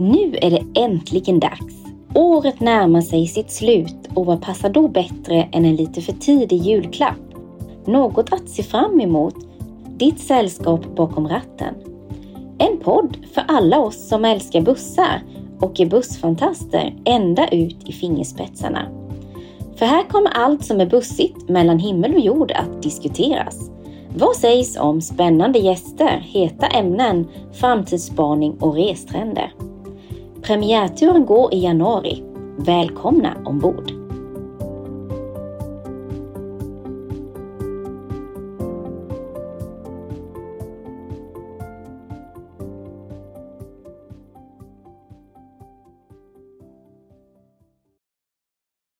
Nu är det äntligen dags. Året närmar sig sitt slut och vad passar då bättre än en lite för tidig julklapp? Något att se fram emot. Ditt sällskap bakom ratten. En podd för alla oss som älskar bussar och är bussfantaster ända ut i fingerspetsarna. För här kommer allt som är bussigt mellan himmel och jord att diskuteras. Vad sägs om spännande gäster, heta ämnen, framtidsspaning och restrender? Premiärturen går i januari. Välkomna ombord!